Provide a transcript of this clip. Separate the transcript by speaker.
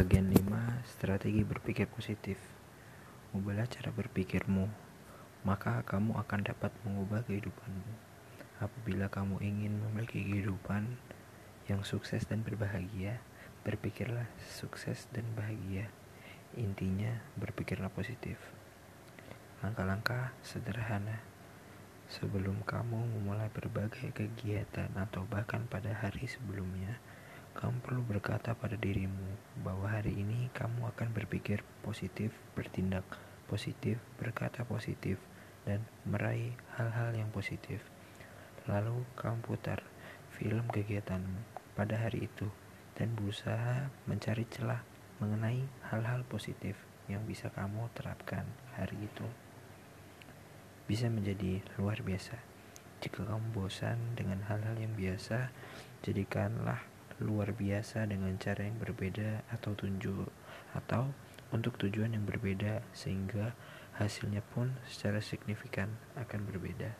Speaker 1: Bagian 5 Strategi berpikir positif. Ubahlah cara berpikirmu Maka kamu akan dapat mengubah kehidupanmu. Apabila kamu ingin memiliki kehidupan yang sukses dan berbahagia Berpikirlah sukses dan bahagia. Intinya berpikirlah positif. Langkah-langkah sederhana. Sebelum kamu memulai berbagai kegiatan atau bahkan pada hari sebelumnya kamu perlu berkata pada dirimu bahwa hari ini kamu akan berpikir positif, bertindak positif, berkata positif, dan meraih hal-hal yang positif. Lalu kamu putar film kegiatanmu pada hari itu dan berusaha mencari celah mengenai hal-hal positif yang bisa kamu terapkan hari itu. Bisa menjadi luar biasa. Jika kamu bosan dengan hal-hal yang biasa, jadikanlah luar biasa dengan cara yang berbeda atau tunjuk atau untuk tujuan yang berbeda sehingga hasilnya pun secara signifikan akan berbeda.